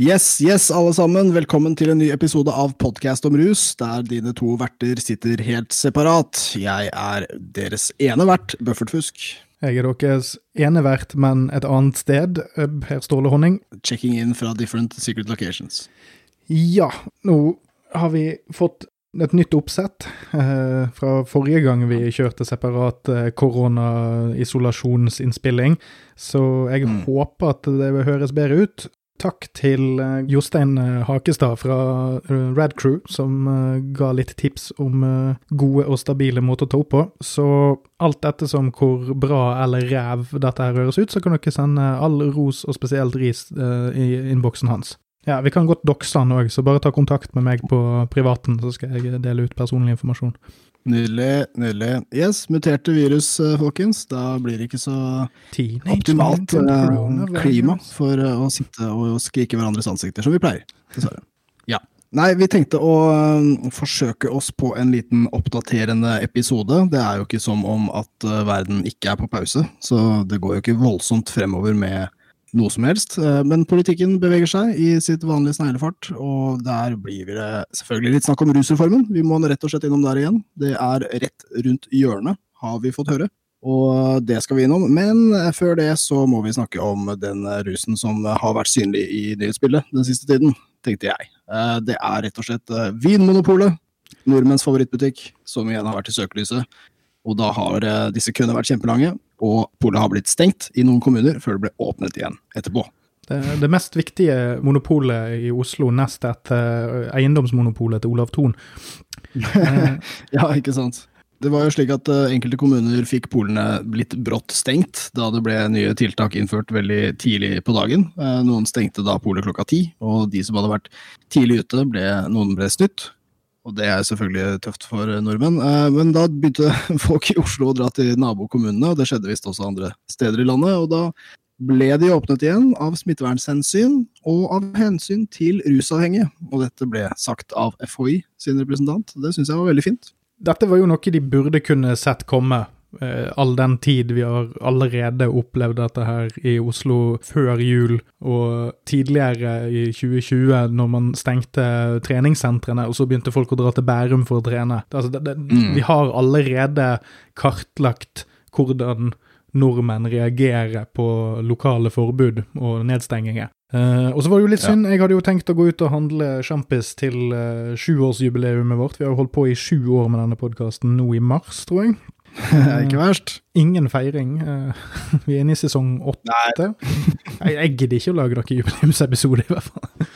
Yes, yes, alle sammen. Velkommen til en ny episode av Podkast om rus, der dine to verter sitter helt separat. Jeg er deres ene vert, Buffert Fusk. Jeg er deres ene vert, men et annet sted, Per Ståle Honning. Checking in fra different secret locations. Ja, nå har vi fått et nytt oppsett eh, fra forrige gang vi kjørte separat eh, koronaisolasjonsinnspilling, så jeg Mm. håper at det vil høres bedre ut. Takk til eh, Jostein eh, Hakestad fra eh, Rad Crew, som ga litt tips om gode og stabile måter å ta opp på. Så alt ettersom hvor bra eller ræv dette her høres ut, så kan dere sende all ros og spesielt ris i innboksen hans. Ja, vi kan godt dokse han òg, så bare ta kontakt med meg på privaten, så skal jeg dele ut personlig informasjon. Nydelig, nydelig. Yes, muterte virus, eh, folkens. Da blir det ikke så Teenage optimalt eh, klima for eh, å sitte og skrike hverandres ansikter, som vi pleier. Dessverre. Ja. Nei, vi tenkte å forsøke oss på en liten oppdaterende episode. Det er jo ikke som om at verden ikke er på pause, så det går jo ikke voldsomt fremover med noe som helst. Eh, Men politikken beveger seg i sitt vanlige sneglefart, og der blir det selvfølgelig litt snakk om rusreformen. Vi må rett og slett innom der igjen. Det er rett rundt hjørnet, har vi fått høre. Og det skal vi innom, men før det så må vi snakke om den rusen som har vært synlig i nyhetsbildet den siste tiden, tenkte jeg. Eh, Det er rett og slett eh, Vinmonopolet, nordmenns favorittbutikk, som igjen har vært i søkelyset. Og da har eh, disse køene vært kjempelange, og polet har blitt stengt i noen kommuner før det ble åpnet igjen etterpå. Det, det mest viktige monopolet i Oslo, nest etter eh, eiendomsmonopolet til Olav Thon. Ja, ikke sant. Det var jo slik at eh, enkelte kommuner fikk polene blitt brått stengt da det ble nye tiltak innført veldig tidlig på dagen. Eh, Noen stengte da polet klokka ti, og de som hadde vært tidlig ute, ble, noen ble snytt. Og det er selvfølgelig tøft for nordmenn. Eh, Men da begynte folk i Oslo å dra til nabokommunene, og det skjedde visst også andre steder i landet. Og da ble de åpnet igjen av smittevernhensyn og av hensyn til rusavhengige. Og dette ble sagt av FHI sin representant. Det syns jeg var veldig fint. Dette var jo noe de burde kunne sett komme. Eh, all den tid vi har allerede opplevd dette her i Oslo før jul, og tidligere i 2020 når man stengte treningssentrene, og så begynte folk å dra til Bærum for å trene. Altså, det, det, Mm. Vi har allerede kartlagt hvordan nordmenn reagerer på lokale forbud og nedstenginger. Uh, og så var det jo litt Ja. synd, jeg hadde jo tenkt å gå ut og handle sjampis til uh, sjuårsjubileet vårt. Vi har jo holdt på i sju år med denne podkasten nå i mars, tror jeg. Ikke verst. Ingen feiring. eh, vi er inne i sesong åtte. jeg, jeg gidder ikke å lage noen jubileumsepisode, i hvert fall.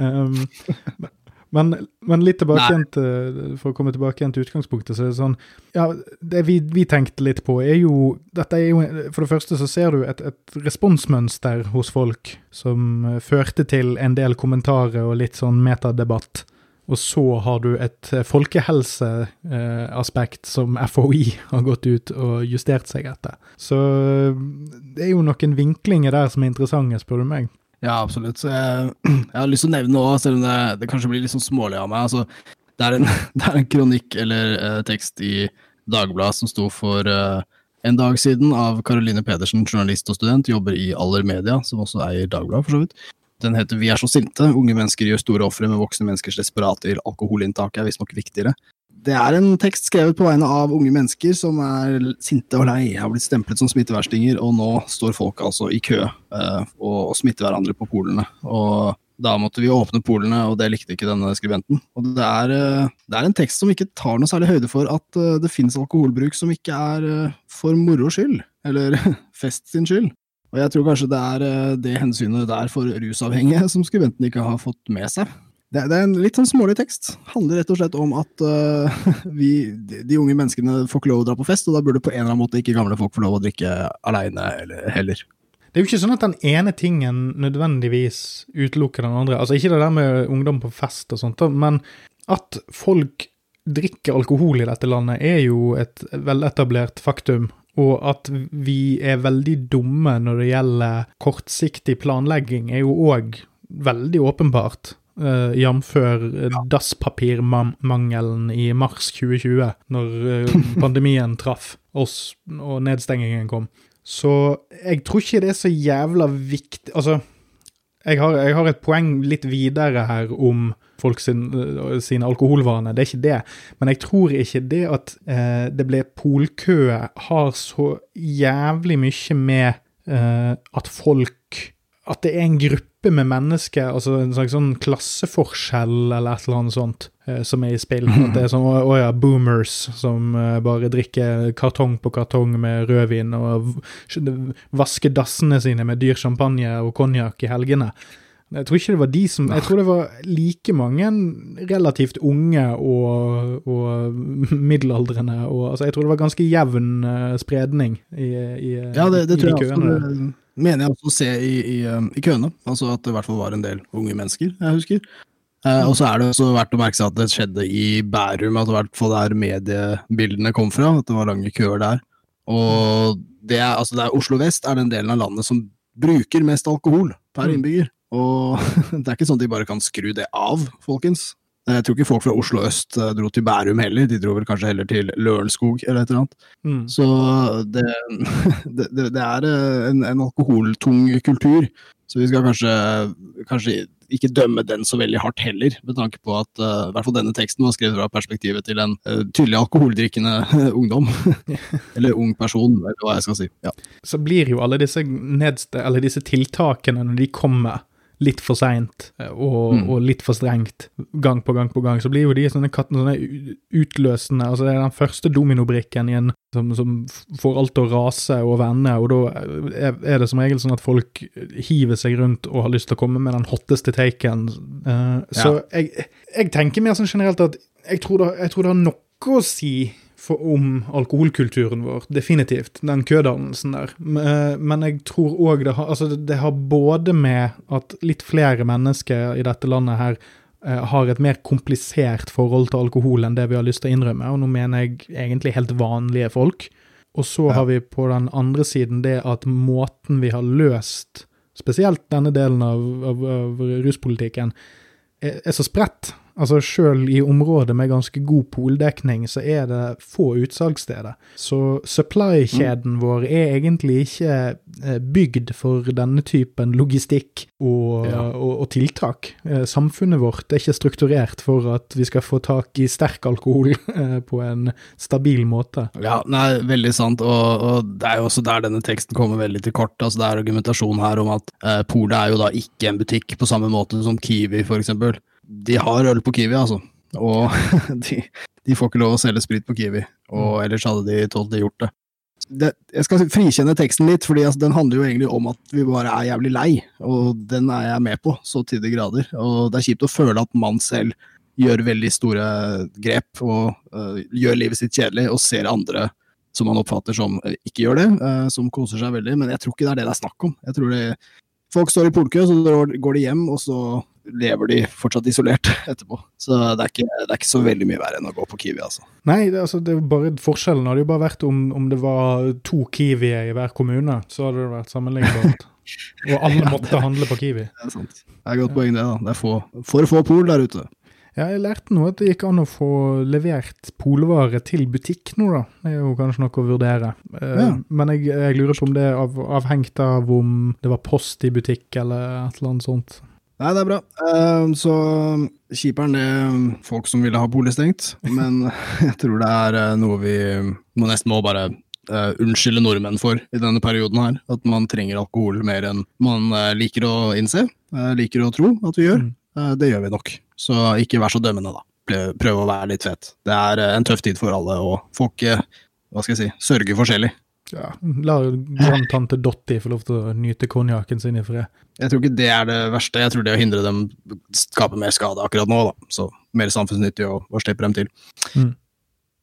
Um, men, men litt tilbake igjen til, for å komme tilbake igjen til utgangspunktet, så er det sånn Ja, det vi, vi tenkte litt på, er jo Dette er jo For det første så ser du et, et responsmønster hos folk som eh, førte til en del kommentarer og litt sånn metadebatt. Og så har du et eh, folkehelseaspekt som FHI har gått ut og justert seg etter. Så eh, det er jo noen vinklinger der som er interessante, spør du meg. Ja, absolutt. Så jeg, jeg har lyst til å nevne noe, selv om det, det kanskje blir litt sånn smålig av meg. Altså, det, er en, det er en kronikk eller eh, tekst i Dagbladet som sto for eh, en dag siden av Caroline Pedersen, journalist og student, jobber i Aller Media, som også eier Dagbladet, for så vidt. Den heter Vi er så sinte. Unge mennesker gjør store ofre med voksne menneskers desperate alkoholinntak er visstnok viktigere. Det er en tekst skrevet på vegne av unge mennesker som er sinte og lei, har blitt stemplet som smitteverstinger, og nå står folk altså i kø eh, og, smitter hverandre på polene. Og da måtte vi åpne polene, og det likte ikke denne skribenten. Og det er, eh, det er en tekst som ikke tar noe særlig høyde for at eh, det finnes alkoholbruk som ikke er eh, for moro skyld, eller fest sin skyld. Og jeg tror kanskje det er eh, det hensynet der for rusavhengige som skribenten ikke har fått med seg. Det, er en litt sånn smålig tekst. Handler rett og slett om at uh, vi, de, de unge menneskene får ikke lov å dra på fest, og da burde på en eller annen måte ikke gamle folk få lov å drikke aleine heller. Det er jo ikke sånn at den ene tingen nødvendigvis utelukker den andre. Altså Ikke det der med ungdom på fest og sånt, men at folk drikker alkohol i dette landet, er jo et veletablert faktum. Og at vi er veldig dumme når det gjelder kortsiktig planlegging, er jo òg veldig åpenbart. Uh, Jf. dasspapirmangelen i mars 2020, når eh, pandemien traff oss og nedstengingen kom. Så jeg tror ikke det er så jævla viktig Altså, jeg har, jeg har, et poeng litt videre her om folk sin, sine alkoholvaner, det er ikke det. Men jeg tror ikke det at eh, det ble polkø har så jævlig mye med eh, at folk At det er en gruppe med mennesker, altså en slags sånn klasseforskjell eller et eller annet sånt, eh, som er i spill. At det er sånn å ja, boomers som eh, bare drikker kartong på kartong med rødvin og vasker dassene sine med dyr champagne og konjakk i helgene. Jeg tror ikke det var de som Jeg tror det var like mange relativt unge og, og middelaldrende. Og, altså, jeg tror det var ganske jevn uh, spredning i, i, ja, det, det i tror jeg mener jeg også å se i, i, um, i, køene. Altså at det i hvert fall var en del unge mennesker, jeg husker. Eh, og så er det også verdt å merke seg at det skjedde i Bærum, at i hvert fall der mediebildene kom fra. At det var lange køer der. Og det er, altså det er Oslo vest er den delen av landet som bruker mest alkohol per mm. innbygger. Og det er ikke sånn at de bare kan skru det av, folkens. Jeg tror ikke folk fra Oslo øst eh, dro til Bærum heller, de dro vel kanskje heller til Lørenskog eller et eller annet. Mm. Så det, det, det er eh, en, en, alkoholtung kultur, så vi skal kanskje, kanskje, ikke dømme den så veldig hardt heller, med tanke på at uh, i hvert fall denne teksten var skrevet fra perspektivet til en uh, tydelig alkoholdrikkende ungdom. eller ung person, eller hva jeg skal si. Ja. Så blir jo alle disse, nedste, eller disse tiltakene, når de kommer litt for seint og, mm. og, litt for strengt gang på gang på gang, så blir jo de sånne, sånne utløsende altså Det er den første dominobrikken igjen som, som, får alt til å rase og vende, og da er det som regel sånn at folk hiver seg rundt og har lyst til å komme med den hotteste taken. Uh, ja. Så jeg, jeg, tenker mer sånn generelt at jeg tror det, jeg tror det har noe å si for, om alkoholkulturen vår. Definitivt. Den kødannelsen der. Eh, men jeg tror òg det, altså det har både med at litt flere mennesker i dette landet her eh, har et mer komplisert forhold til alkohol enn det vi har lyst til å innrømme, og nå mener jeg egentlig helt vanlige folk. Og så ja. har vi på den andre siden det at måten vi har løst spesielt denne delen av, av, av ruspolitikken, er, er så spredt. Altså Sjøl i områder med ganske god poldekning, så er det få utsalgssteder. Så supply-kjeden mm. vår er egentlig ikke eh, bygd for denne typen logistikk og, ja. og, og, tiltak. Eh, samfunnet vårt er ikke strukturert for at vi skal få tak i sterk alkohol eh, på en stabil måte. Ja, nei, veldig sant, og, og, det er jo også der denne teksten kommer veldig til kort. Altså Det er argumentasjon her om at eh, polet er jo da ikke en butikk på samme måte som Kiwi, for eksempel de har øl på Kiwi, altså. Og de, de, får ikke lov å selge sprit på Kiwi. Og mm. ellers hadde de tålt det gjort det. det. Jeg skal frikjenne teksten litt, for altså, den handler jo egentlig om at vi bare er jævlig lei. Og den er jeg med på, så til de grader. Og det er kjipt å føle at man selv gjør veldig store grep og uh, gjør livet sitt kjedelig, og ser andre som man oppfatter som uh, ikke gjør det, uh, som koser seg veldig. Men jeg tror ikke det er det det er snakk om. Jeg tror det, Folk står i polkø, så går de hjem, og så lever de fortsatt isolert etterpå. Så det er, ikke, det er ikke, så veldig mye verre enn å gå på Kiwi, altså. Nei, det, altså, det er bare forskjellen hadde jo bare vært om, om det var to Kiwier i hver kommune. Så hadde det vært sammenlignbart. Og alle måtte handle på Kiwi. Det er sant. Det er et godt poeng, det. da. Det er få, for få pol der ute. Ja, jeg lærte nå at det gikk an å få levert polvare til butikk nå, da. Det er jo kanskje noe å vurdere. Eh, ja. Men jeg, jeg, lurer på om det er av, avhengt av om det var post i butikk eller et eller annet sånt. Nei, det er bra. Uh, så kjiperen er folk som ville ha bolig stengt, men jeg tror det er uh, noe vi må nesten må bare uh, unnskylde nordmenn for i denne perioden her. At man trenger alkohol mer enn man liker å innse, liker å tro at vi gjør. Mm. det gjør vi nok. Så ikke vær så dømmende, da. Prøv å være litt fet. Det er en tøff tid for alle, og folk, hva skal jeg si, sørger forskjellig. Ja, La grandtante Dotti få lov til å nyte konjakken sin i fred. Jeg tror ikke det er det verste. Jeg tror det å hindre dem skaper mer skade akkurat nå. da. Så mer samfunnsnyttig å, å slippe dem til. Mm.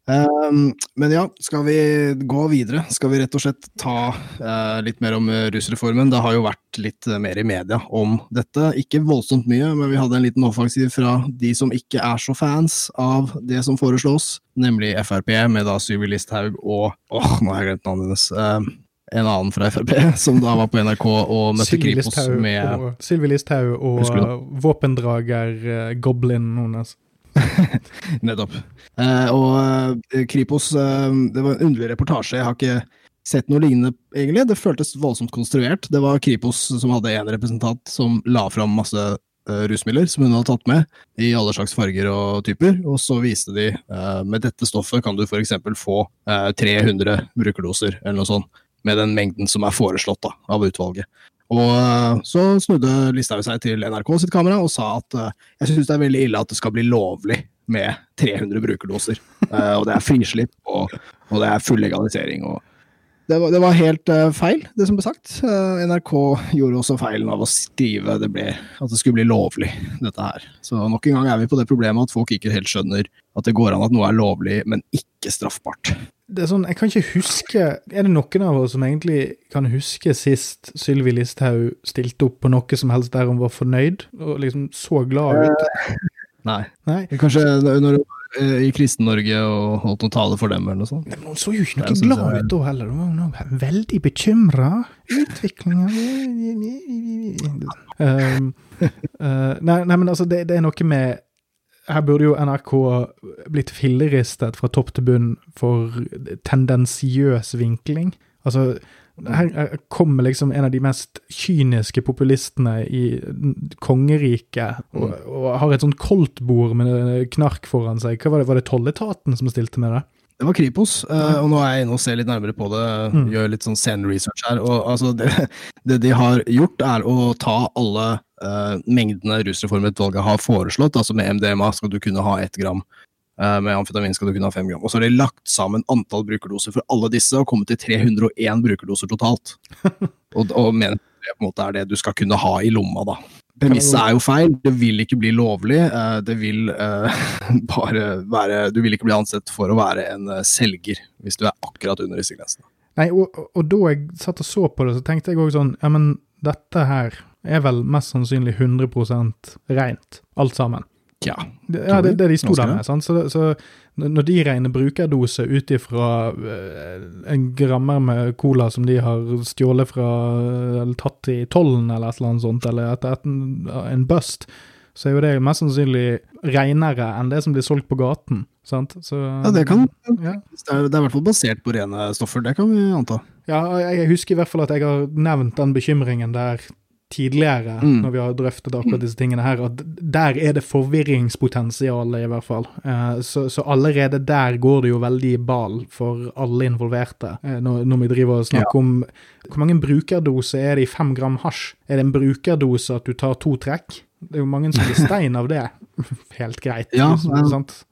Um, men ja, skal vi gå videre? Skal vi rett og slett ta uh, litt mer om uh, rusreformen? Det har jo vært litt uh, mer i media om dette. Ikke voldsomt mye, men vi hadde en liten offensiv fra de som ikke er så fans av det som foreslås, nemlig Frp, med da Syvi Listhaug og åh, oh, nå har jeg glemt navnet hennes. Uh, en annen fra Frp, som da var på NRK og møtte Kripos med Sylvi Listhaug og våpendrager Goblin hennes. Nettopp. Eh, og eh, Kripos, eh, det var en underlig reportasje. Jeg har ikke sett noe lignende, egentlig. Det føltes voldsomt konstruert. Det var Kripos som hadde en representant som la fram masse uh, rusmidler som hun hadde tatt med, i alle slags farger og typer. Og så viste de uh, med dette stoffet kan du f.eks. få uh, 300 brukerdoser, eller noe sånt. Med den mengden som er foreslått da, av utvalget. Og uh, så snudde Listhaug seg til NRK sitt kamera og sa at jeg syns det er veldig ille at det skal bli lovlig med 300 brukerdoser. og det er frislipp, og, og det er full legalisering. og det var, det var helt uh, feil, det som ble sagt. Uh, NRK gjorde også feilen av å skrive det ble, at det skulle bli lovlig, dette her. Så nok en gang er vi på det problemet at folk ikke helt skjønner at det går an at noe er lovlig, men ikke straffbart. Det er sånn, Jeg kan ikke huske Er det noen av oss som egentlig kan huske sist Sylvi Listhaug stilte opp på noe som helst der hun var fornøyd, og liksom så glad ut? Uh, nei. nei. Kanskje når Eh, i Kristen-Norge og holdt noen tale for dem, eller noe sånt. Men hun så jo ikke noe glad jeg... ut da heller, hun var veldig bekymra. Utviklinga um, uh, nei, nei, men altså, det, det, er noe med Her burde jo NRK blitt filleristet fra topp til bunn for tendensiøs vinkling. Altså, her kommer liksom en av de mest kyniske populistene i kongeriket og, mm. og har et sånt koldtbord med knark foran seg. Hva Var det, var det tolletaten som stilte med det? Det var Kripos, uh, og nå er jeg inne og ser litt nærmere på det. Mm. Gjør litt sånn sceneresearch her. og altså, det, det, de har gjort, er å ta alle uh, mengdene rusreformutvalget har foreslått. altså Med MDMA skal du kunne ha ett gram uh, med amfetamin skal du kunne ha fem gram. Og så har de lagt sammen antall brukerdoser for alle disse og kommet til 301 brukerdoser totalt. og, og mener det på en måte er det du skal kunne ha i lomma, da. Premisset er jo feil. Det vil ikke bli lovlig. Eh, det vil bare være Du vil ikke bli ansett for å være en selger hvis du er akkurat under disse grensene. Nei, og, og, da jeg satt og så på det, så tenkte jeg òg sånn Ja, men dette her er vel mest sannsynlig 100% rent, alt sammen. Ja, ja det, det de sto der med. Sant? Så, så, når de regner brukerdose ut ifra uh, en grammer med cola som de har stjålet fra eller tatt i tollen eller et eller annet sånt, eller etter en, en bust, så er jo det mest sannsynlig renere enn det som blir solgt på gaten. Sant? Så, ja, det kan ja. Det, er, det er i hvert fall basert på rene stoffer, det kan vi anta. Ja, jeg husker i hvert fall at jeg har nevnt den bekymringen der tidligere, mm. når vi har drøftet akkurat disse tingene her, at der er det forvirringspotensial, i hvert fall. Uh, så, så, allerede der går det jo veldig i ball for alle involverte, uh, når, når, vi driver og snakker ja. om Hvor mange brukerdoser er det i fem gram hasj? Er det en brukerdose at du tar to trekk? Det er jo mange som blir stein av det. Helt greit. Ja, sant?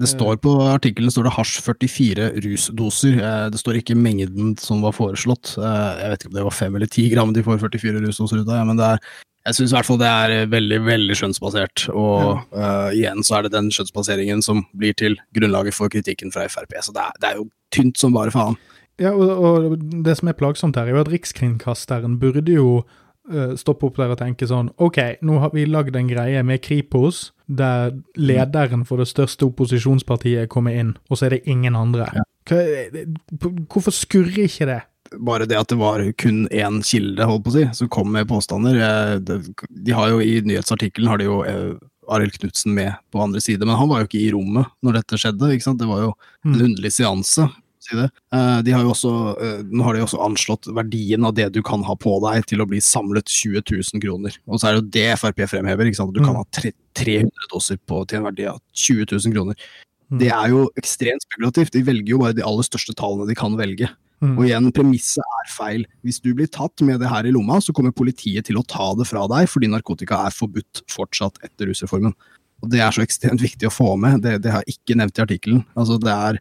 Det står på artikkelen står det hasj 44 rusdoser. Eh, det står ikke mengden som var foreslått. Eh, jeg vet ikke om det var fem eller ti gram de får 44 rusdoser ut av, men det er, jeg syns i hvert fall det er veldig veldig skjønnsbasert. Og ja. uh, igjen så er det den skjønnsbaseringen som blir til grunnlaget for kritikken fra Frp. Så det er, det er jo tynt som bare faen. Ja, og, og, det som er plagsomt her, er jo at Rikskringkasteren burde jo stoppe opp der og tenke sånn OK, nå har vi lagd en greie med Kripos der lederen for det største opposisjonspartiet kommer inn, og så er det ingen andre. Ja. Hvorfor skurrer ikke det? Bare det at det var kun én kilde, holdt på å si, som kom med påstander. De har jo I nyhetsartikkelen har de jo eh, Arild Knutsen med på andre side, men han var jo ikke i rommet når dette skjedde. ikke sant? Det var jo en mm. underlig seanse si det. Eh, de har jo også, eh, nå har de også anslått verdien av det du kan ha på deg til å bli samlet 20 000 kroner. Og så er det jo det Frp fremhever. ikke sant? Du kan mm. ha 300 doser på, til en verdi av 20 000 kroner. Mm. Det er jo ekstremt spekulativt. De velger jo bare de aller største tallene de kan velge. Mm. Og igjen, premisset er feil. Hvis du blir tatt med det her i lomma, så kommer politiet til å ta det fra deg, fordi narkotika er forbudt fortsatt etter rusreformen. Og Det er så ekstremt viktig å få med. Det, det har jeg ikke nevnt i artikkelen. Altså, det er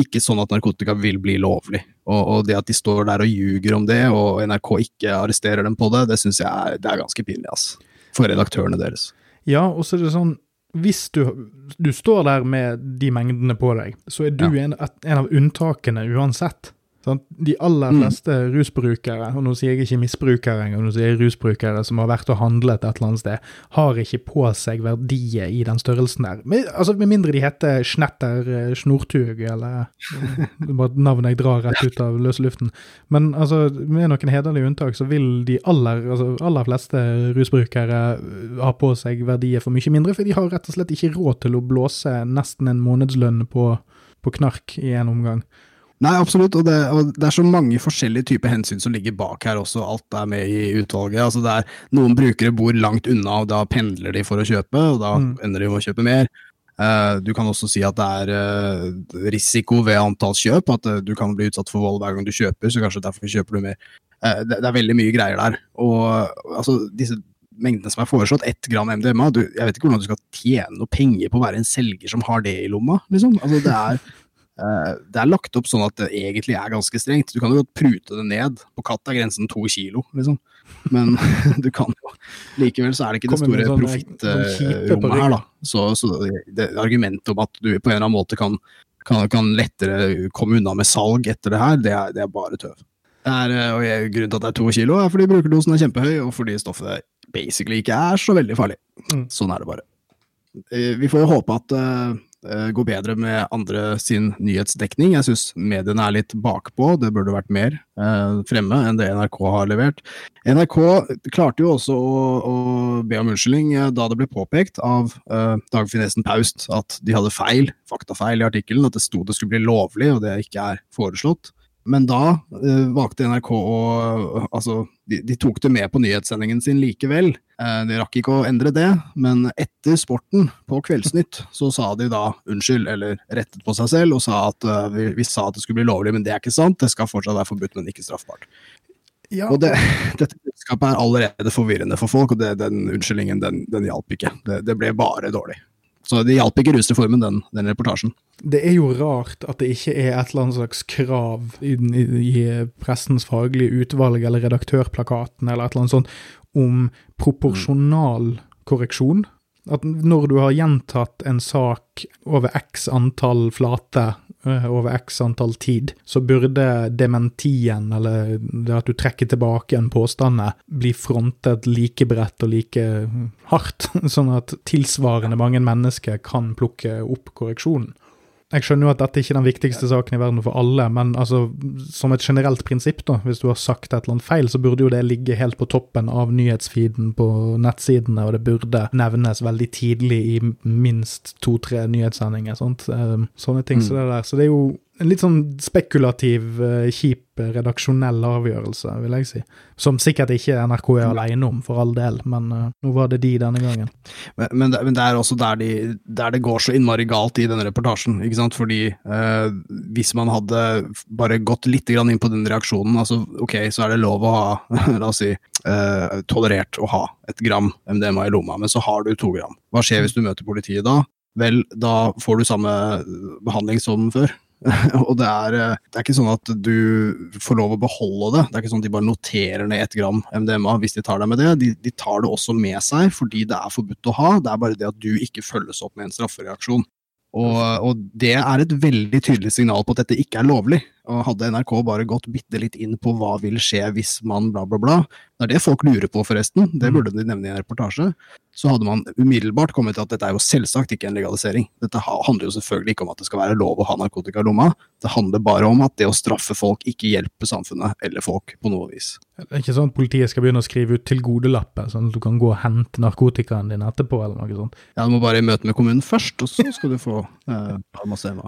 ikke sånn at narkotika vil bli lovlig. Og, og, det at de står der og ljuger om det, og NRK ikke arresterer dem på det, det syns jeg er, det er ganske pinlig, ass. For redaktørene deres. Ja, og så er det sånn hvis du, du står der med de mengdene på deg, så er du ja. en, en av unntakene uansett. De aller mm. fleste mm. rusbrukere, og nå sier jeg ikke misbrukere engang, nå sier jeg rusbrukere som har vært og handlet et eller annet sted, har ikke på seg verdier i den størrelsen der. Med, altså, med mindre de heter Snetter eh, Snortug, eller bare navn jeg drar rett ut av løse luften. Men altså, med noen hederlige unntak, så vil de aller, altså, aller fleste rusbrukere ha på seg verdier for mye mindre, for de har rett og slett ikke råd til å blåse nesten en månedslønn på, på knark i en omgang. Nei, absolutt, og det, og det, er så mange forskjellige typer hensyn som ligger bak her også. Alt er med i utvalget. Altså det er, noen brukere bor langt unna, og da pendler de for å kjøpe, og da mm. ender de med å kjøpe mer. Uh, du kan også si at det er uh, risiko ved antall kjøp, at uh, du kan bli utsatt for vold hver gang du kjøper, så kanskje derfor kjøper du mer. Det, det, er veldig mye greier der. Og altså, disse mengdene som er foreslått, ett gram MDMA du, Jeg vet ikke hvordan du skal tjene noe penger på å være en selger som har det i lomma, liksom. Altså, det er det er lagt opp sånn at det egentlig er ganske strengt. Du kan jo godt prute det ned. På katt er grensen to kilo, liksom. Men du kan jo Likevel så er det ikke det store sånn, profittrommet her, da. Så, så det, argumentet om at du på en eller annen måte kan, kan, kan lettere komme unna med salg etter det her, det er, det er bare tøv. Er, eh, og jeg, grunnen til at det er to kilo, er fordi brukerdosen er kjempehøy, og fordi stoffet basically ikke er så veldig farlig. Mm. Sånn er det bare. Eh, vi får jo håpe at uh, går bedre med andre sin nyhetsdekning. Jeg syns mediene er litt bakpå, det burde vært mer eh, fremme enn det NRK har levert. NRK klarte jo også å, å be om unnskyldning da det ble påpekt av eh, Dagfinn Paust at de hadde feil, faktafeil i artikkelen, at det sto det skulle bli lovlig, og det ikke er foreslått. Men da eh, valgte NRK å Altså, de, de, tok det med på nyhetssendingen sin likevel. Uh, de rakk ikke å endre det, men etter sporten, på Kveldsnytt, så sa de da unnskyld, eller rettet på seg selv, og sa at uh, vi, vi, sa at det skulle bli lovlig, men det er ikke sant. Det skal fortsatt være forbudt, men ikke straffbart. Ja. Og det, dette budskapet er allerede forvirrende for folk, og det, den unnskyldningen den, den hjalp ikke. Det, det ble bare dårlig. Så det hjalp ikke rusreformen, den, den reportasjen. Det er jo rart at det ikke er et eller annet slags krav i, i, pressens faglige utvalg eller redaktørplakaten eller et eller annet sånt om proporsjonal korreksjon. At når du har gjentatt en sak over x antall flate over x antall tid, så burde dementien, eller det at du trekker tilbake en påstand, bli frontet like bredt og like hardt, sånn at tilsvarende mange mennesker kan plukke opp korreksjonen. Jeg skjønner jo at dette ikke er den viktigste saken i verden for alle, men altså, som et generelt prinsipp, da, hvis du har sagt et eller annet feil, så burde jo det ligge helt på toppen av nyhetsfeeden på nettsidene, og det burde nevnes veldig tidlig i minst to-tre nyhetssendinger. Sånt. Ehm, sånne ting mm. så det der. Så det er jo en litt sånn spekulativ, eh, kjip eh, redaksjonell avgjørelse, vil jeg si. Som sikkert ikke NRK er alene om, for all del, men uh, nå var det de denne gangen. Men, men, det, men det, er også der, de, der, det går så innmari galt i denne reportasjen, ikke sant. Fordi uh, hvis man hadde bare gått litt inn på den reaksjonen, altså ok, så er det lov å ha, la oss si, uh, tolerert å ha et gram MDMA i lomma, men så har du to gram. Hva skjer hvis du møter politiet da? Vel, da får du samme behandling som før. og det er, eh, det er, ikke sånn at du får lov å beholde det. Det er ikke sånn at de bare noterer ned ett gram MDMA hvis de tar deg med det. De, de, tar det også med seg fordi det er forbudt å ha. Det er bare det at du ikke følges opp med en straffereaksjon. Og, og, det er et veldig tydelig signal på at dette ikke er lovlig. Og hadde NRK bare gått bitte litt inn på hva vil skje hvis man bla, bla, bla, det er det folk lurer på, forresten, det mm. burde de nevne i en reportasje, så hadde man umiddelbart kommet til at dette er jo selvsagt ikke en legalisering. Dette handler jo selvfølgelig ikke om at det skal være lov å ha narkotika i lomma, det handler bare om at det å straffe folk ikke hjelper samfunnet eller folk på noe vis. Det er ikke sånn at politiet skal begynne å skrive ut tilgodelapper, sånn at du kan gå og hente narkotikaen din etterpå, eller noe sånt? Ja, du må bare i møte med kommunen først, og så skal du få eh, masse EMA.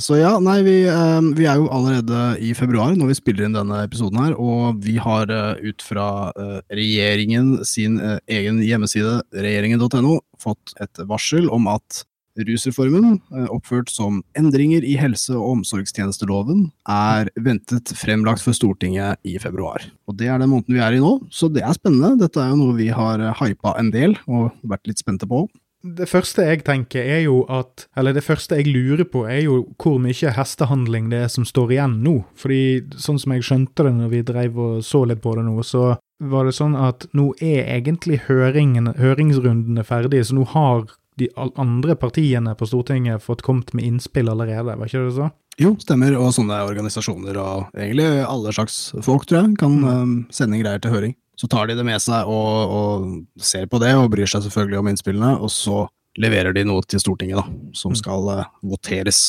Så ja, nei, vi, eh, vi, er jo allerede i februar når vi spiller inn denne episoden her, og vi har eh, ut fra eh, regjeringen sin eh, egen hjemmeside, regjeringen.no, fått et varsel om at Rusreformen, oppført som endringer i helse- og omsorgstjenesteloven, er ventet fremlagt for Stortinget i februar. Og Det er den måneden vi er i nå, så det er spennende. Dette er jo noe vi har hypa en del og vært litt spente på. Det første jeg tenker er jo at, eller det første jeg lurer på, er jo hvor mye hestehandling det er som står igjen nå. Fordi sånn som jeg skjønte det når vi dreiv og så litt på det nå, så var det sånn at nå er egentlig høringsrundene ferdige, så nå har de andre partiene på Stortinget fått kommet med innspill allerede, var ikke det så? Jo, stemmer, og sånne organisasjoner og egentlig alle slags folk, tror jeg, kan mm. um, sende greier til høring. Så tar de det med seg og, og, ser på det, og bryr seg selvfølgelig om innspillene, og så leverer de noe til Stortinget, da, som mm. skal uh, voteres.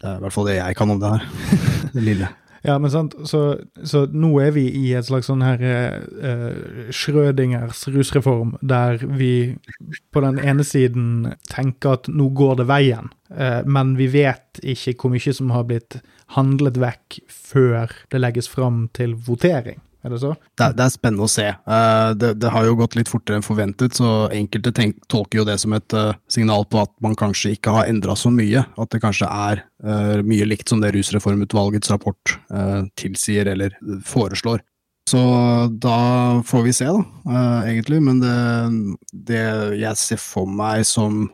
Det er i hvert fall det jeg kan om det her. det lille. Ja, men sant, så, så nå er vi i et slags sånn her uh, Schrødingers rusreform, der vi på den ene siden tenker at nå går det veien, uh, men vi vet ikke hvor mye som har blitt handlet vekk før det legges fram til votering. Det? Det, er spennende å se. Uh, det, det, har jo gått litt fortere enn forventet, så enkelte tenk, tolker jo det som et uh, signal på at man kanskje ikke har endra så mye. At det kanskje er uh, mye likt som det Rusreformutvalgets rapport tilsier eller foreslår. Så da får vi se, da, egentlig. Men det, det jeg ser for meg som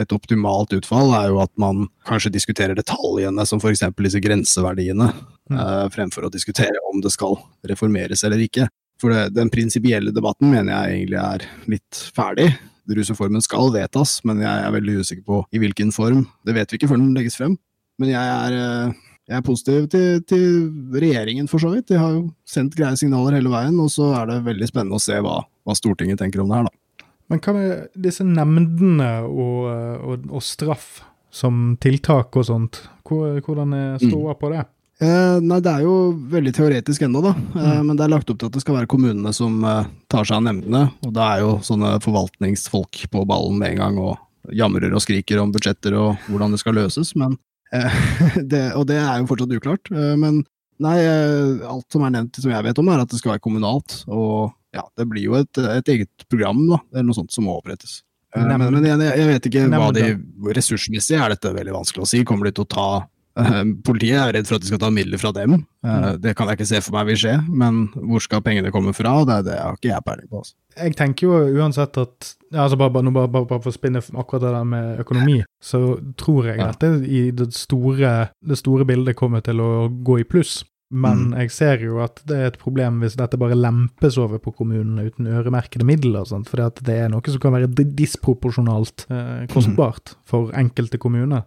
et optimalt utfall er jo at man kanskje diskuterer detaljene, som f.eks. disse grenseverdiene, mm. uh, fremfor å diskutere om det skal reformeres eller ikke. For det, den prinsipielle debatten mener jeg egentlig er litt ferdig. Rusreformen skal vedtas, men jeg er veldig usikker på i hvilken form. Det vet vi ikke før den legges frem. Men jeg er, uh, jeg er positiv til, til, regjeringen, for så vidt. De har jo sendt greie signaler hele veien, og så er det veldig spennende å se hva, hva Stortinget tenker om det her, da. Men hva med disse nemndene og, og, og, straff som tiltak og sånt? Hvordan er ståa mm. på det? Eh, nei, Det er jo veldig teoretisk ennå, da. Eh, mm. men det er lagt opp til at det skal være kommunene som eh, tar seg av nemndene. Og det er jo sånne forvaltningsfolk på ballen med en gang og jamrer og skriker om budsjetter og hvordan det skal løses. Men, eh, det, og det er jo fortsatt uklart. Eh, men nei, eh, alt som er nevnt som jeg vet om, er at det skal være kommunalt. Og ja, det blir jo et, et, eget program, da, eller noe sånt som må opprettes. Eh, men, jeg, jeg, vet ikke hva de Ressursmessig er dette veldig vanskelig å si. Kommer de til å ta Politiet er redd for at de skal ta midler fra dem. Uh, det kan jeg ikke se for meg vil skje, men hvor skal pengene komme fra? Det, det har ikke jeg peiling på. Altså. Jeg tenker jo uansett at altså bare, bare, bare, bare, for å spinne akkurat det der med økonomi, så tror jeg ja. at det i det store, det store bildet kommer til å gå i pluss. Men mm. jeg ser jo at det er et problem hvis dette bare lempes over på kommunene uten øremerkede midler. Sant? For det er noe som kan være disproporsjonalt eh, kostbart mm. for enkelte kommuner.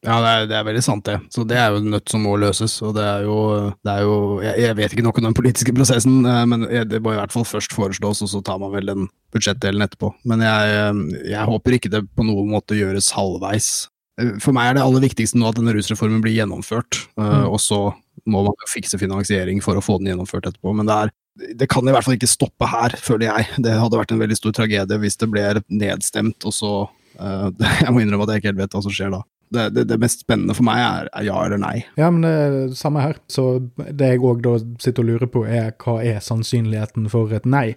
Ja, det er, det er, veldig sant, det. Så det er jo nødt som må løses. Og det er jo, det er jo jeg, jeg, vet ikke noe om den politiske prosessen, eh, men det må i hvert fall først foreslås, og så tar man vel den budsjettdelen etterpå. Men jeg, eh, jeg håper ikke det på noen måte gjøres halvveis. Eh, for meg er det aller viktigste nå at denne rusreformen blir gjennomført, mm. og så må man fikse finansiering for å få den gjennomført etterpå. Men det, er, det kan i hvert fall ikke stoppe her, føler jeg. Det hadde vært en veldig stor tragedie hvis det ble nedstemt, og så Jeg må innrømme at jeg ikke helt vet hva som skjer da. Det, det, det, mest spennende for meg er, er, ja eller nei. Ja, men det er det samme her. Så det jeg òg da sitter og lurer på, er hva er sannsynligheten for et nei?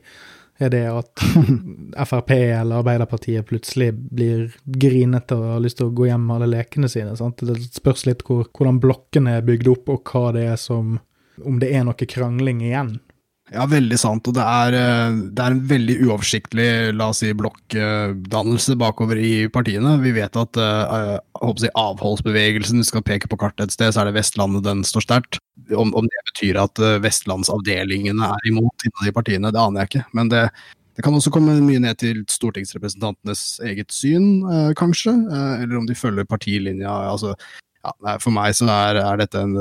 Er det at Frp eller Arbeiderpartiet plutselig blir grinete og har lyst til å gå hjem med alle lekene sine? Sant? Det spørs litt hvor, hvordan blokkene er bygd opp, og hva det er som Om det er noe krangling igjen. Ja, veldig sant. Og det er, eh, det er, en veldig uoversiktlig la oss si, blokkdannelse bakover i partiene. Vi vet at uh, si, avholdsbevegelsen, vi skal peke på kartet et sted, så er det Vestlandet den står sterkt. Om, om, det betyr at uh, vestlandsavdelingene er imot innad i partiene, det aner jeg ikke. Men det, det, kan også komme mye ned til stortingsrepresentantenes eget syn, kanskje. eller om de følger partilinja. Altså, ja, for meg så er, er dette en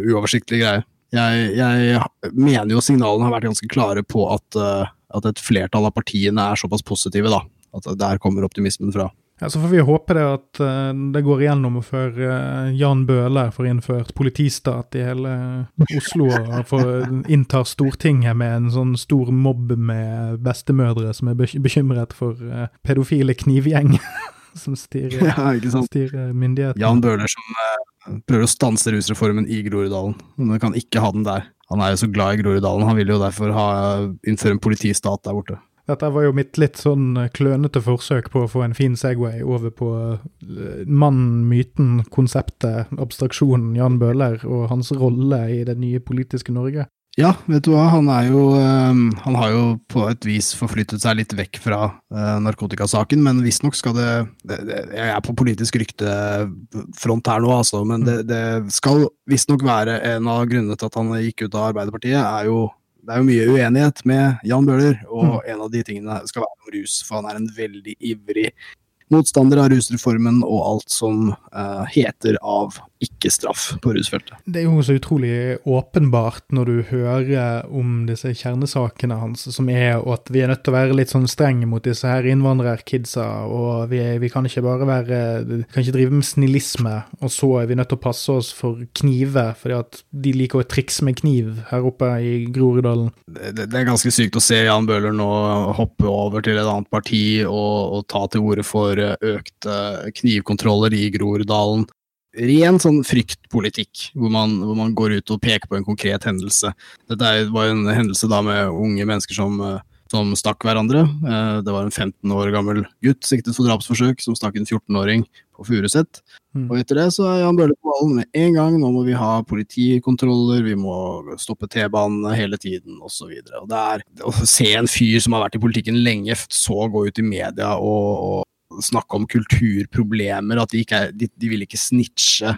uoversiktlig greie jeg, jeg, mener jo signalene har vært ganske klare på at, uh, at, et flertall av partiene er såpass positive, da. At der kommer optimismen fra. Ja, Så får vi håpe det at uh, det går igjennom før uh, Jan Bøhler får innført politistat i hele Oslo og får inntar Stortinget med en sånn stor mobb med bestemødre som er bekymret for pedofile knivgjeng. som styrer, ja, styrer myndighetene. Jan Bøhler som prøver å stanse rusreformen i Groruddalen. Men kan ikke ha den der. Han er jo så glad i Groruddalen, han vil jo derfor ha, innføre en politistat der borte. Dette var jo mitt litt sånn klønete forsøk på å få en fin Segway over på eh, mannen, myten, konseptet, abstraksjonen Jan Bøhler og hans rolle i det nye politiske Norge. Ja, vet du hva, han jo ehm, Han har jo på et vis forflyttet seg litt vekk fra uh, narkotikasaken, men visstnok skal det, Jeg er på politisk ryktefront her nå, altså, men det, det skal visstnok være en av grunnene til at han gikk ut av Arbeiderpartiet, er jo det er jo mye uenighet med Jan Bøhler, og mm. en av de tingene skal være om rus, for han er en veldig ivrig motstander av rusreformen og alt som uh, heter av ikke-straff på rusfeltet. Det er jo så utrolig åpenbart når du hører om disse kjernesakene hans, som er at vi er nødt til å være litt sånn strenge mot disse her innvandrerkidsa, og vi, vi, kan ikke bare være kan ikke drive med snillisme, og så er vi nødt til å passe oss for kniver, fordi at de liker å trikse med kniv her oppe i Groruddalen. Det, det, er ganske sykt å se Jan Bøhler nå hoppe over til et annet parti og, og ta til orde for økte knivkontroller i Groruddalen ren sånn fryktpolitikk, hvor man, hvor man, går ut og peker på en konkret hendelse. Dette var en hendelse da med unge mennesker som, som stakk hverandre. Eh, det var en 15 år gammel gutt siktet for drapsforsøk som stakk en 14-åring på Furuset. Mm. Og etter det så er Jan Bøhler på ballen med en gang. Nå må vi ha politikontroller, vi må stoppe T-banene hele tiden osv. Å se en fyr som har vært i politikken lenge, så gå ut i media og, og snakke om kulturproblemer, at de, ikke er, de, de vil ikke snitche.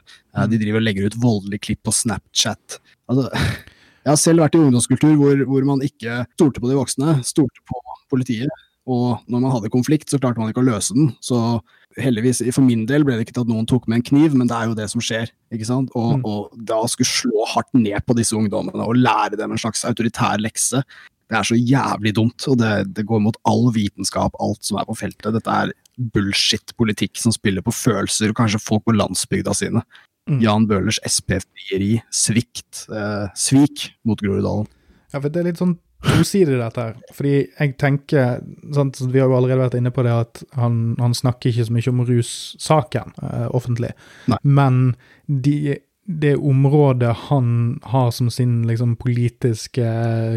De driver og legger ut voldelige klipp på Snapchat. Altså, jeg har selv vært i ungdomskultur hvor, hvor man ikke stolte på de voksne, stolte på politiet. Og når man hadde konflikt, så klarte man ikke å løse den. Så heldigvis, for min del ble det ikke til at noen tok med en kniv, men det er jo det som skjer. ikke sant? Og, mm. og da skulle slå hardt ned på disse ungdommene og lære dem en slags autoritær lekse, det er så jævlig dumt. Og det, det går mot all vitenskap, alt som er på feltet. Dette er bullshit-politikk som spiller på følelser, kanskje folk på landsbygda sine. Mm. Jan Bøhlers SP-frieri, svikt, eh, svik mot Groruddalen. Ja, for det er litt sånn tosidig, dette her. Fordi jeg tenker sant, Vi har jo allerede vært inne på det at han, han snakker ikke så mye om russaken eh, offentlig. Nei. Men de det området han har som sin liksom, politiske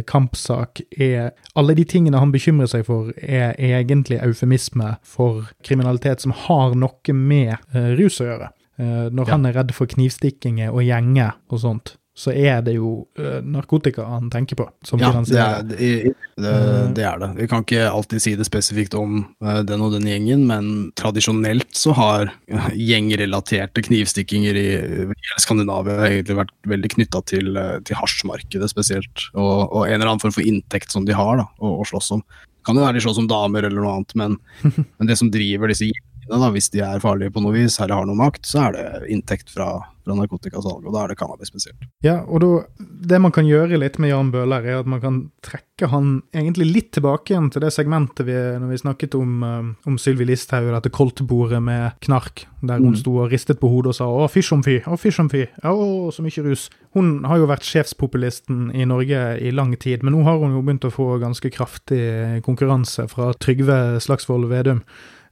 kampsak, er Alle de tingene han bekymrer seg for, er egentlig eufemisme for kriminalitet som har noe med uh, rus å gjøre. Uh, når ja. han er redd for knivstikkinger og gjenger og sånt, så er det jo uh, narkotika han tenker på. som ja, det er det, det, det er det. Vi kan ikke alltid si det spesifikt om uh, den og den gjengen, men tradisjonelt så har gjengrelaterte knivstikkinger i hele Skandinavia egentlig vært veldig knytta til, til hasjmarkedet spesielt, og, og, en eller annen form for inntekt som de har da, å slåss om. Kan jo være de slåss om damer eller noe annet, men, men det som driver disse gjengene da, hvis de er farlige på noe vis eller har noe makt, så er det inntekt fra, fra narkotikasalg, og da er det cannabis spesielt. Ja, og da, det man kan gjøre litt med Jan Bøhler, er at man kan trekke han egentlig litt tilbake igjen til det segmentet vi, når vi snakket om, um, om Sylvi Listhaug, dette koldtbordet med knark, der hun mm. sto og ristet på hodet og sa 'å, fysj om fy', 'å, fysj om fy', 'å, så mye rus'. Hun har jo vært sjefspopulisten i Norge i lang tid, men nå har hun jo begynt å få ganske kraftig konkurranse fra Trygve Slagsvold Vedum.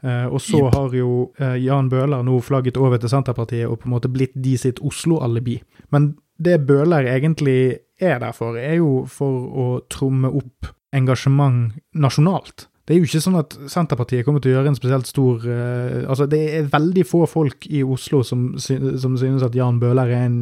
Uh, og så yep. har jo uh, Jan Bøhler nå flagget over til Senterpartiet og på en måte blitt de sitt Oslo-alibi. Men det Bøhler egentlig er der for, er jo for å tromme opp engasjement nasjonalt. Det er jo ikke sånn at Senterpartiet kommer til å gjøre en spesielt stor uh, Altså, det er veldig få folk i Oslo som, som synes at Jan Bøhler er en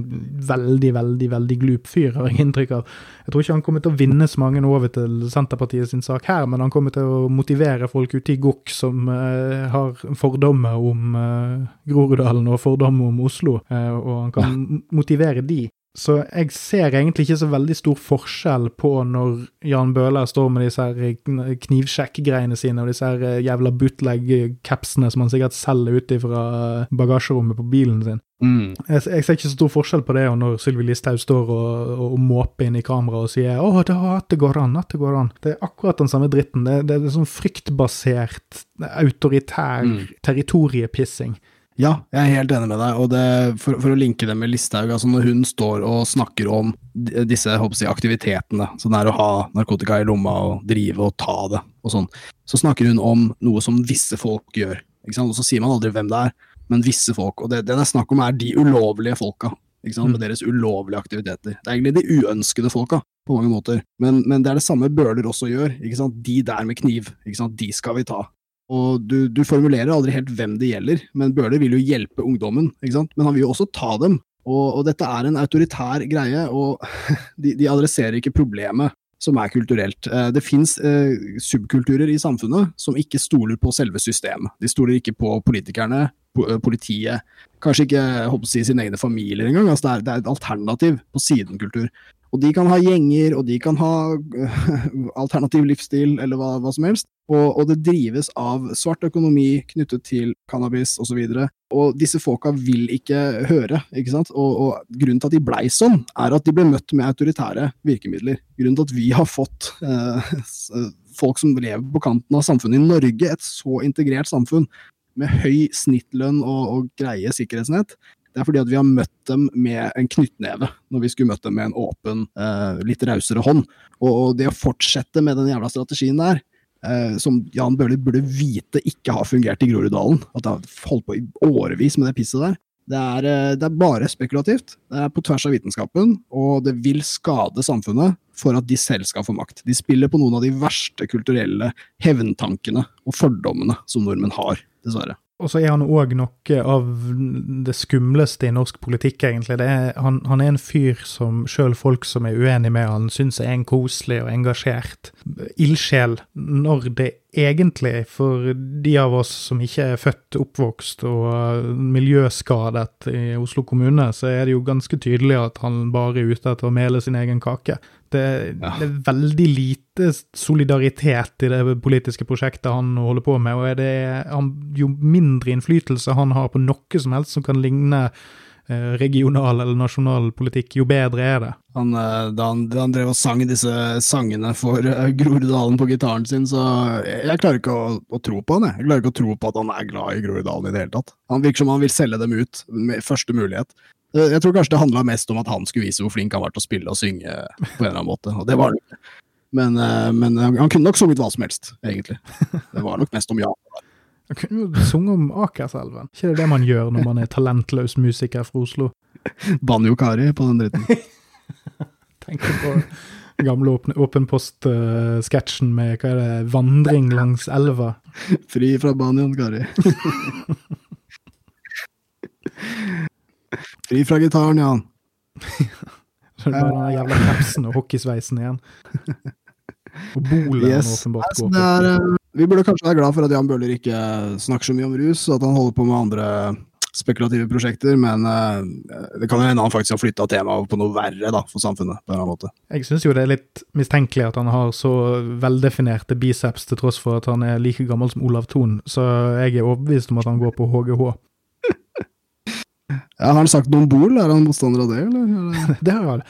veldig, veldig veldig glup fyr, har jeg inntrykk av. Jeg tror ikke han kommer til å vinne så mange over til Senterpartiet sin sak her, men han kommer til å motivere folk ute i Gokk som uh, har fordommer om uh, Groruddalen og fordommer om Oslo, og han kan motivere de så jeg ser egentlig ikke så veldig stor forskjell på når Jan Bøhler står med disse her knivsjekk-greiene sine og disse her eh, jævla bootleg-capsene som han sikkert selger ut fra bagasjerommet på bilen sin. Mm. Jeg, jeg, ser ikke så stor forskjell på det og når Sylvi Listhaug står og, og, måper inn i kameraet og sier 'Å, det, det går an, at det går an'. Det er akkurat den samme dritten. Det, det er sånn fryktbasert, autoritær mm. territoriepissing. Ja, jeg er helt enig med deg. og det, for, for, å linke det med Listhaug, altså når hun står og snakker om disse jeg, aktivitetene, sånn er å ha narkotika i lomma og drive og ta det og sånn, så snakker hun om noe som visse folk gjør. ikke sant? Og så sier man aldri hvem det er, men visse folk. Og det, det det er snakk om, er de ulovlige folka. ikke sant? Med mm. deres ulovlige aktiviteter. Det er egentlig de uønskede folka, på mange måter. Men, men det er det samme Bøhler også gjør. ikke sant? De der med kniv, ikke sant? de skal vi ta. Og du, du, formulerer aldri helt hvem det gjelder, men Bøhler vil jo hjelpe ungdommen, ikke sant? men han vil jo også ta dem. Og, og dette er en autoritær greie, og de, de, adresserer ikke problemet som er kulturelt. Eh, det fins eh, subkulturer i samfunnet som ikke stoler på selve systemet. De stoler ikke på politikerne, eh, politiet, kanskje ikke håper å si sine egne familier engang. Altså det, er, det er et alternativ på sidenkultur. Og de kan ha gjenger, og de kan ha alternativ livsstil, eller hva, hva som helst. Og, og, det drives av svart økonomi knyttet til cannabis osv. Og, så og disse folka vil ikke høre, ikke sant. Og, og grunnen til at de blei sånn, er at de ble møtt med autoritære virkemidler. Grunnen til at vi har fått eh, folk som lever på kanten av samfunnet i Norge, et så integrert samfunn med høy snittlønn og, og greie sikkerhetsnett, det er fordi at vi har møtt dem med en knyttneve, når vi skulle møtt dem med en åpen, eh, litt rausere hånd. Og, det å fortsette med den jævla strategien der, eh, som Jan Bøhler burde vite ikke har fungert i Groruddalen, at det har holdt på i årevis med det pisset der, det er, eh, det er, bare spekulativt. Det er på tvers av vitenskapen, og det vil skade samfunnet for at de selv skal få makt. De spiller på noen av de verste kulturelle hevntankene og fordommene som nordmenn har, dessverre. Og så er han òg noe av det skumleste i norsk politikk, egentlig. Er, han, han, er en fyr som sjøl folk som er uenig med han, syns er en koselig og engasjert ildsjel, når det egentlig, for de av oss som ikke er født, oppvokst og miljøskadet i Oslo kommune, så er det jo ganske tydelig at han bare er ute etter å mele sin egen kake. Det, ja. det, er veldig lite solidaritet i det politiske prosjektet han holder på med, og er det, han, jo mindre innflytelse han har på noe som helst som kan ligne eh, regional eller nasjonal politikk, jo bedre er det. Han, eh, da, han, da, han, drev og sang disse sangene for Groruddalen på gitaren sin, så jeg, jeg klarer ikke å, å, tro på han. Jeg. jeg klarer ikke å tro på at han er glad i Groruddalen i det hele tatt. Han virker som han vil selge dem ut med første mulighet. Eh, jeg tror kanskje det handla mest om at han skulle vise hvor flink han var til å spille og synge. på en eller annen måte, og det var det Men, eh, men han kunne nok sunget hva som helst, egentlig. Det var nok mest om ja. Han kunne jo sunget om Akerselven. Ikke det det man gjør når man er talentløs musiker fra Oslo? Banjo Kari på den dritten. Tenker på gamle Åpen post-sketsjen med hva er det, vandring langs elva. Fri fra banjoen, Kari. Fri fra gitaren, Jan. Så det er bare den jævla kapsen og hockeysveisen igjen. Og bolet yes. han åpenbart går på. Er, uh, vi burde kanskje være glad for at Jan Bøhler ikke snakker så mye om rus, og at han holder på med andre spekulative prosjekter, men uh, det kan hende han faktisk har flytta temaet på noe verre da, for samfunnet. på en eller annen måte. Jeg syns jo det er litt mistenkelig at han har så veldefinerte biceps, til tross for at han er like gammel som Olav Thon, så jeg er overbevist om at han går på HGH. Ja, Har han sagt noe om Bol? Er han motstander av det, eller? det har han.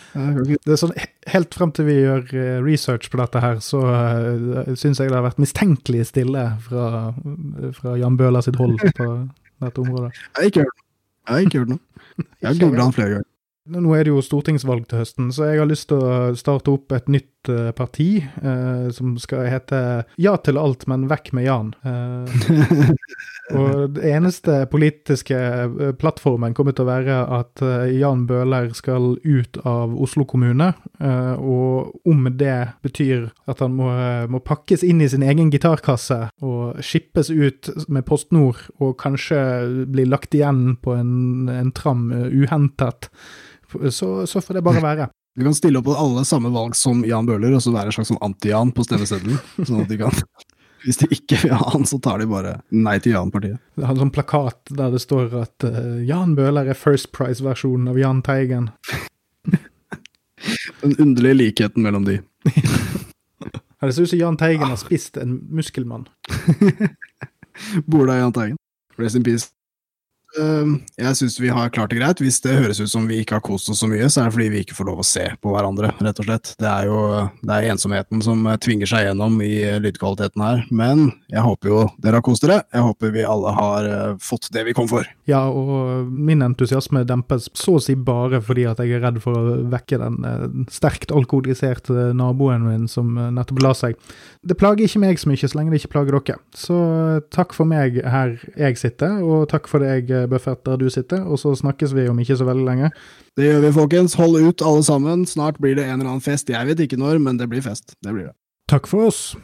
Det er sånn, helt frem til vi gjør eh, research på dette her, så uh, eh, syns jeg det har vært mistenkelig stille fra, fra Jan Bøhler sitt hold på dette området. Jeg har ikke hørt noe. Jeg har ikke hørt noe. Jeg har googla han flere ganger. Nå er det jo stortingsvalg til høsten, så jeg har lyst til å starte opp et nytt uh, parti uh, som skal hete Ja til alt, men vekk med Jan. Uh, og det eneste politiske plattformen kommer til å være at Jan Bøhler skal ut av Oslo kommune. og om det betyr at han må, må, pakkes inn i sin egen gitarkasse og skippes ut med Post Nord, og kanskje bli lagt igjen på en, en tram uhentet så, så, får det bare være. Du kan stille opp på alle samme valg som Jan Bøhler, og så være en slags sånn anti-Jan på stemmeseddelen. sånn at de kan Hvis de ikke vil ha han, så tar de bare nei til Jan-partiet. Det har en sånn plakat der det står at uh, Jan Bøhler er First Price-versjonen av Jahn Teigen. Den underlige likheten mellom de. det ser ut som Jahn Teigen har spist en muskelmann. Bor da Jahn Teigen. Rest in peace. Ehm, jeg syns vi har klart det greit. Hvis det høres ut som vi ikke har kost oss så mye, så er det fordi vi ikke får lov å se på hverandre, rett og slett. Det er jo det er ensomheten som tvinger seg gjennom i lydkvaliteten her. Men jeg håper jo dere har kost dere. Jeg håper vi alle har uh, fått det vi kom for. Ja, og min entusiasme dempes så å si bare fordi at jeg er redd for å vekke den sterkt alkoholiserte naboen min som nettopp la seg. Det plager ikke meg så mye, så lenge det ikke plager dere. Så takk for meg her jeg sitter, og takk for deg Buffett, der du sitter, og så snakkes vi om ikke så veldig lenge. Det gjør vi, folkens. Hold ut, alle sammen. Snart blir det en eller annen fest. Jeg vet ikke når, men det blir fest. Det blir det. Takk for oss.